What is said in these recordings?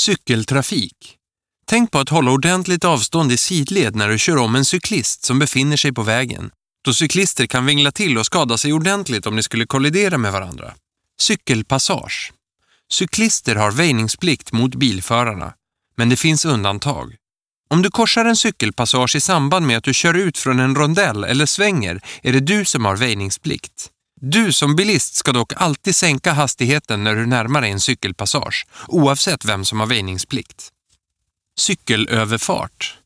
Cykeltrafik. Tänk på att hålla ordentligt avstånd i sidled när du kör om en cyklist som befinner sig på vägen, då cyklister kan vingla till och skada sig ordentligt om de skulle kollidera med varandra. Cykelpassage. Cyklister har väjningsplikt mot bilförarna, men det finns undantag. Om du korsar en cykelpassage i samband med att du kör ut från en rondell eller svänger är det du som har väjningsplikt. Du som bilist ska dock alltid sänka hastigheten när du närmar dig en cykelpassage, oavsett vem som har väjningsplikt. Cykelöverfart.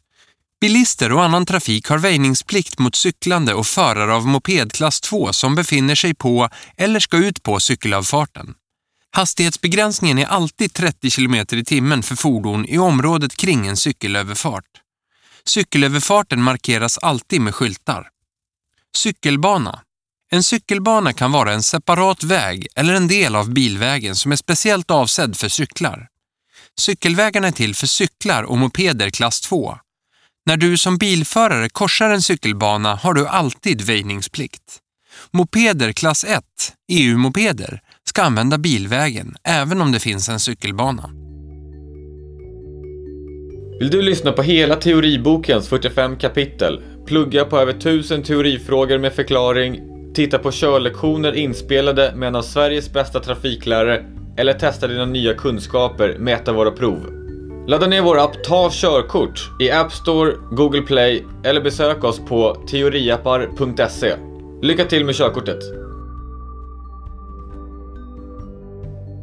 Bilister och annan trafik har väjningsplikt mot cyklande och förare av mopedklass 2 som befinner sig på eller ska ut på cykelavfarten. Hastighetsbegränsningen är alltid 30 km i timmen för fordon i området kring en cykelöverfart. Cykelöverfarten markeras alltid med skyltar. Cykelbana. En cykelbana kan vara en separat väg eller en del av bilvägen som är speciellt avsedd för cyklar. Cykelvägarna är till för cyklar och mopeder klass 2. När du som bilförare korsar en cykelbana har du alltid väjningsplikt. Mopeder klass 1, EU-mopeder, ska använda bilvägen även om det finns en cykelbana. Vill du lyssna på hela teoribokens 45 kapitel, plugga på över 1000 teorifrågor med förklaring, titta på körlektioner inspelade med en av Sveriges bästa trafiklärare eller testa dina nya kunskaper med ett av våra prov? Ladda ner vår app Ta körkort i App Store, Google Play eller besök oss på teoriappar.se. Lycka till med körkortet!